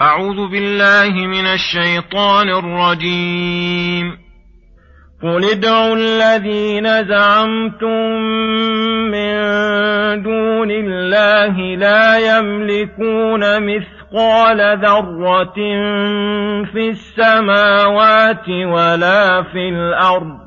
أعوذ بالله من الشيطان الرجيم. قل ادعوا الذين زعمتم من دون الله لا يملكون مثقال ذرة في السماوات ولا في الأرض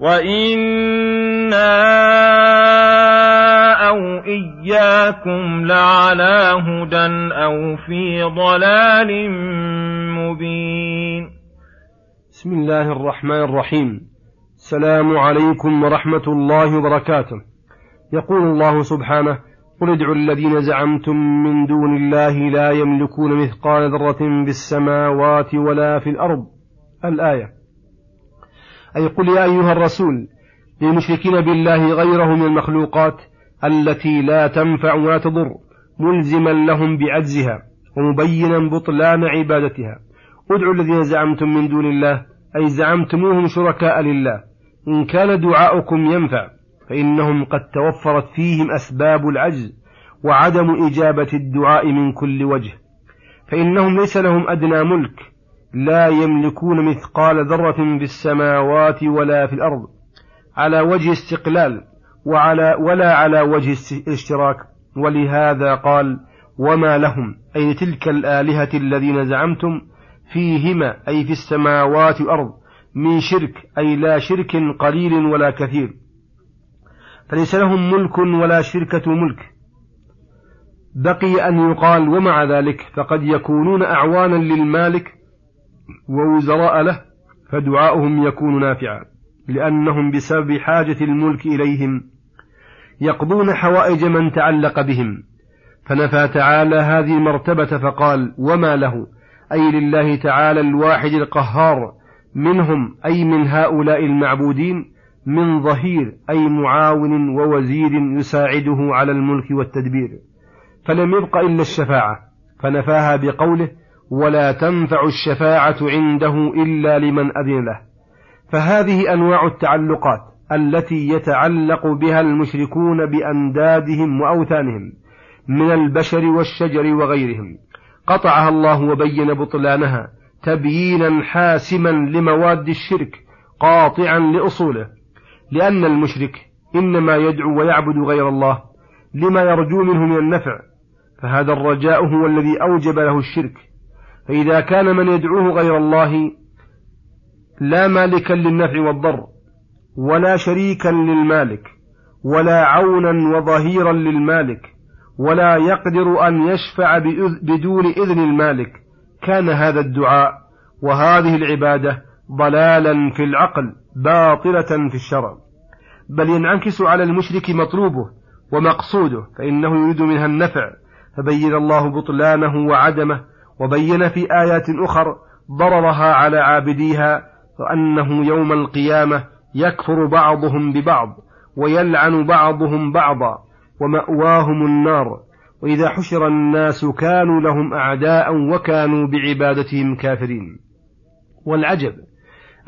وإنا أو إياكم لعلى هدى أو في ضلال مبين بسم الله الرحمن الرحيم. السلام عليكم ورحمة الله وبركاته. يقول الله سبحانه قل ادعوا الذين زعمتم من دون الله لا يملكون مثقال ذرة بالسماوات ولا في الأرض. الآية أي قل يا أيها الرسول للمشركين بالله غيره من المخلوقات التي لا تنفع ولا تضر ملزما لهم بعجزها ومبينا بطلان عبادتها. ادعوا الذين زعمتم من دون الله أي زعمتموهم شركاء لله. إن كان دعاؤكم ينفع فإنهم قد توفرت فيهم أسباب العجز وعدم إجابة الدعاء من كل وجه. فإنهم ليس لهم أدنى ملك لا يملكون مثقال ذرة في السماوات ولا في الأرض على وجه استقلال وعلى ولا على وجه الاشتراك ولهذا قال وما لهم أي تلك الآلهة الذين زعمتم فيهما أي في السماوات والأرض من شرك أي لا شرك قليل ولا كثير. فليس لهم ملك ولا شركة ملك. بقي أن يقال ومع ذلك فقد يكونون أعوانا للمالك ووزراء له فدعاؤهم يكون نافعا لأنهم بسبب حاجة الملك إليهم يقضون حوائج من تعلق بهم. فنفى تعالى هذه المرتبة فقال وما له؟ أي لله تعالى الواحد القهار منهم أي من هؤلاء المعبودين من ظهير أي معاون ووزير يساعده على الملك والتدبير. فلم يبق إلا الشفاعة. فنفاها بقوله ولا تنفع الشفاعة عنده إلا لمن أذن له. فهذه أنواع التعلقات التي يتعلق بها المشركون بأندادهم وأوثانهم من البشر والشجر وغيرهم. قطعها الله وبين بطلانها تبيينا حاسما لمواد الشرك قاطعا لأصوله. لأن المشرك إنما يدعو ويعبد غير الله لما يرجو منه من النفع فهذا الرجاء هو الذي أوجب له الشرك. فإذا كان من يدعوه غير الله لا مالكا للنفع والضر ولا شريكا للمالك ولا عونا وظهيرا للمالك ولا يقدر أن يشفع بدون إذن المالك كان هذا الدعاء وهذه العبادة ضلالا في العقل باطلة في الشرع. بل ينعكس على المشرك مطلوبه ومقصوده فإنه يريد منها النفع فبين الله بطلانه وعدمه وبين في آيات أخر ضررها على عابديها وأنه يوم القيامة يكفر بعضهم ببعض ويلعن بعضهم بعضا ومأواهم النار وإذا حشر الناس كانوا لهم أعداء وكانوا بعبادتهم كافرين. والعجب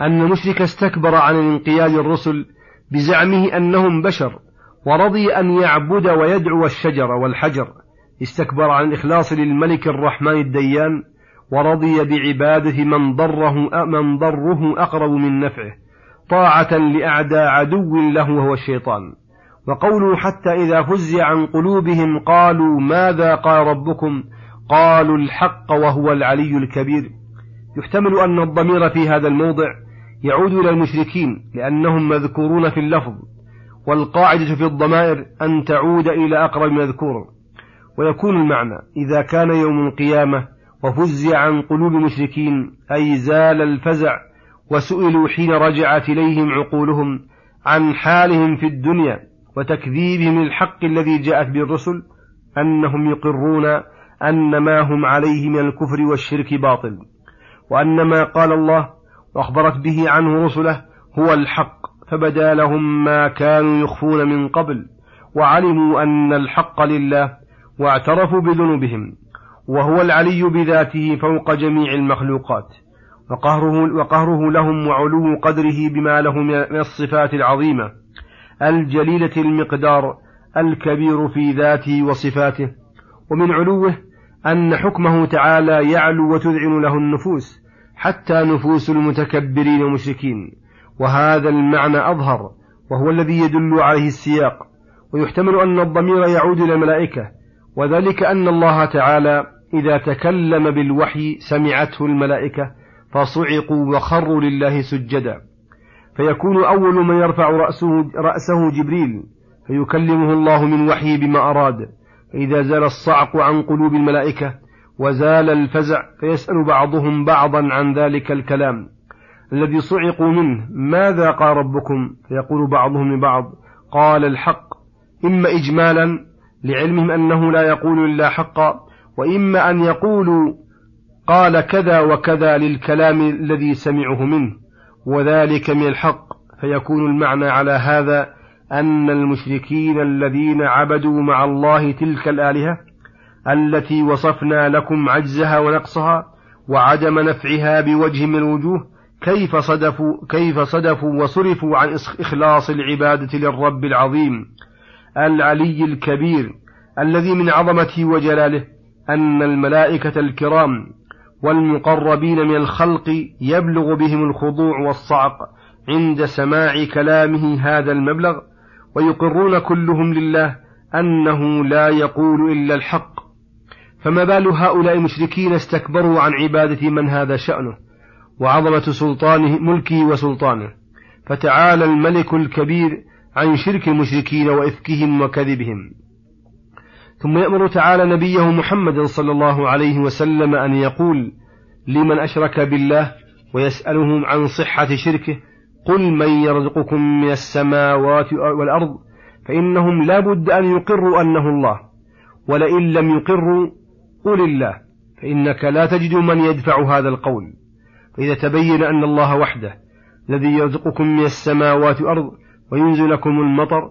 أن المشرك استكبر عن الانقياد الرسل بزعمه أنهم بشر ورضي أن يعبد ويدعو الشجر والحجر استكبر عن الإخلاص للملك الرحمن الديان ورضي بعبادة من ضره من ضره أقرب من نفعه طاعة لأعدى عدو له وهو الشيطان. وقوله حتى إذا فزع عن قلوبهم قالوا ماذا قال ربكم؟ قالوا الحق وهو العلي الكبير. يحتمل أن الضمير في هذا الموضع يعود إلى المشركين لأنهم مذكورون في اللفظ والقاعدة في الضمائر أن تعود إلى أقرب مذكور ويكون المعنى. إذا كان يوم القيامة وفزع عن قلوب المشركين أي زال الفزع وسئلوا حين رجعت إليهم عقولهم عن حالهم في الدنيا وتكذيبهم الحق الذي جاءت به الرسل أنهم يقرون أن ما هم عليه من الكفر والشرك باطل وأن ما قال الله وأخبرت به عنه رسله هو الحق فبدا لهم ما كانوا يخفون من قبل وعلموا أن الحق لله واعترفوا بذنوبهم وهو العلي بذاته فوق جميع المخلوقات وقهره, وقهره لهم وعلو قدره بما له من الصفات العظيمة الجليلة المقدار الكبير في ذاته وصفاته ومن علوه أن حكمه تعالى يعلو وتذعن له النفوس حتى نفوس المتكبرين والمشركين وهذا المعنى أظهر وهو الذي يدل عليه السياق ويحتمل أن الضمير يعود إلى الملائكة وذلك أن الله تعالى إذا تكلم بالوحي سمعته الملائكة فصعقوا وخروا لله سجدا. فيكون أول من يرفع رأسه, رأسه جبريل فيكلمه الله من وحيه بما أراد. فإذا زال الصعق عن قلوب الملائكة وزال الفزع فيسأل بعضهم بعضا عن ذلك الكلام. الذي صعقوا منه ماذا قال ربكم؟ فيقول بعضهم لبعض قال الحق إما إجمالا لعلمهم أنه لا يقول إلا حقا وإما أن يقولوا قال كذا وكذا للكلام الذي سمعه منه وذلك من الحق. فيكون المعنى على هذا أن المشركين الذين عبدوا مع الله تلك الآلهة التي وصفنا لكم عجزها ونقصها وعدم نفعها بوجه من الوجوه كيف صدفوا كيف صدفوا وصرفوا عن إخلاص العبادة للرب العظيم. العلي الكبير الذي من عظمته وجلاله أن الملائكة الكرام والمقربين من الخلق يبلغ بهم الخضوع والصعق عند سماع كلامه هذا المبلغ ويقرون كلهم لله أنه لا يقول إلا الحق. فما بال هؤلاء المشركين استكبروا عن عبادة من هذا شأنه وعظمة سلطانه ملكه وسلطانه. فتعالى الملك الكبير عن شرك المشركين وإفكهم وكذبهم. ثم يأمر تعالى نبيه محمد صلى الله عليه وسلم أن يقول لمن أشرك بالله ويسألهم عن صحة شركه قل من يرزقكم من السماوات والأرض فإنهم لا بد أن يقروا أنه الله ولئن لم يقروا قل الله فإنك لا تجد من يدفع هذا القول. فإذا تبين أن الله وحده الذي يرزقكم من السماوات والأرض وينزل لكم المطر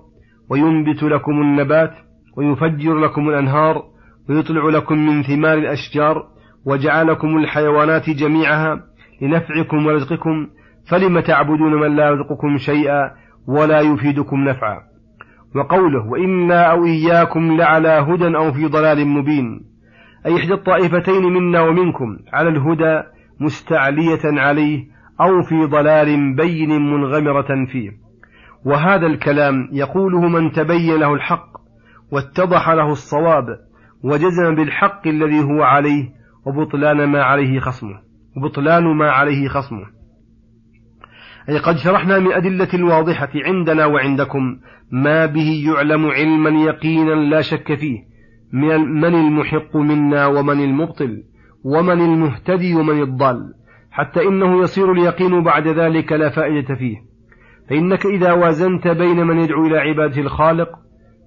وينبت لكم النبات ويفجر لكم الأنهار ويطلع لكم من ثمار الأشجار وجعلكم الحيوانات جميعها لنفعكم ورزقكم. فلم تعبدون من لا يرزقكم شيئا ولا يفيدكم نفعا. وقوله وإنا أو إياكم لعلى هدى أو في ضلال مبين أي إحدى الطائفتين منا ومنكم على الهدى مستعلية عليه أو في ضلال بين منغمرة فيه. وهذا الكلام يقوله من تبين له الحق واتضح له الصواب وجزم بالحق الذي هو عليه وبطلان ما عليه خصمه وبطلان ما عليه خصمه. أي قد شرحنا من أدلة الواضحة عندنا وعندكم ما به يعلم علما يقينا لا شك فيه من المحق منا ومن المبطل ومن المهتدي ومن الضال حتى إنه يصير اليقين بعد ذلك لا فائدة فيه. فإنك إذا وازنت بين من يدعو إلى عبادة الخالق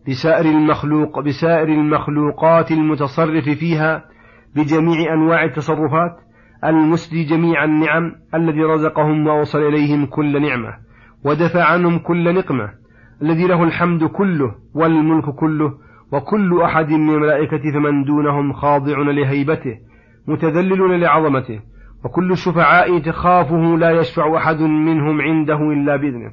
بسائر المخلوق بسائر المخلوقات المتصرف فيها بجميع أنواع التصرفات المسدي جميع النعم الذي رزقهم وأوصل إليهم كل نعمة ودفع عنهم كل نقمة الذي له الحمد كله والملك كله وكل أحد من الملائكة فمن دونهم خاضع لهيبته متذللون لعظمته. وكل الشفعاء تخافه لا يشفع أحد منهم عنده إلا بإذنه.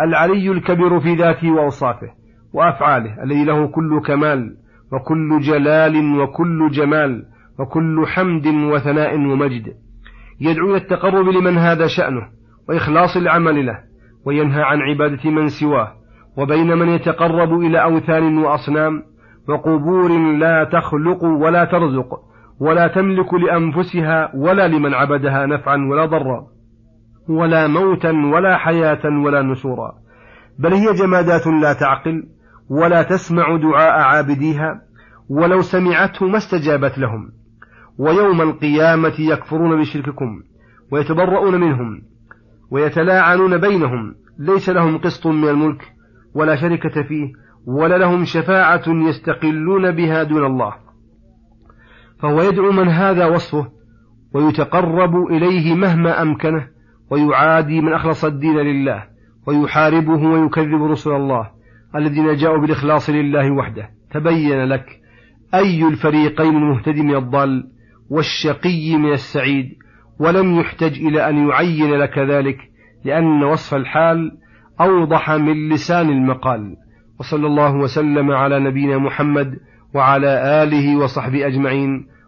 العلي الكبير في ذاته وأوصافه وأفعاله الذي له كل كمال وكل جلال وكل جمال وكل حمد وثناء ومجد. يدعو إلى التقرب لمن هذا شأنه وإخلاص العمل له وينهى عن عبادة من سواه وبين من يتقرب إلى أوثان وأصنام وقبور لا تخلق ولا ترزق ولا تملك لأنفسها ولا لمن عبدها نفعا ولا ضرا ولا موتا ولا حياة ولا نشورا. بل هي جمادات لا تعقل ولا تسمع دعاء عابديها ولو سمعته ما استجابت لهم. ويوم القيامة يكفرون بشرككم ويتبرؤون منهم ويتلاعنون بينهم. ليس لهم قسط من الملك ولا شركة فيه ولا لهم شفاعة يستقلون بها دون الله. فهو يدعو من هذا وصفه ويتقرب إليه مهما أمكنه ويعادي من أخلص الدين لله ويحاربه ويكذب رسل الله الذين جاءوا بالإخلاص لله وحده. تبين لك أي الفريقين المهتدي من الضال والشقي من السعيد ولم يحتج إلى أن يعين لك ذلك لأن وصف الحال أوضح من لسان المقال. وصلى الله وسلم على نبينا محمد وعلى آله وصحبه أجمعين.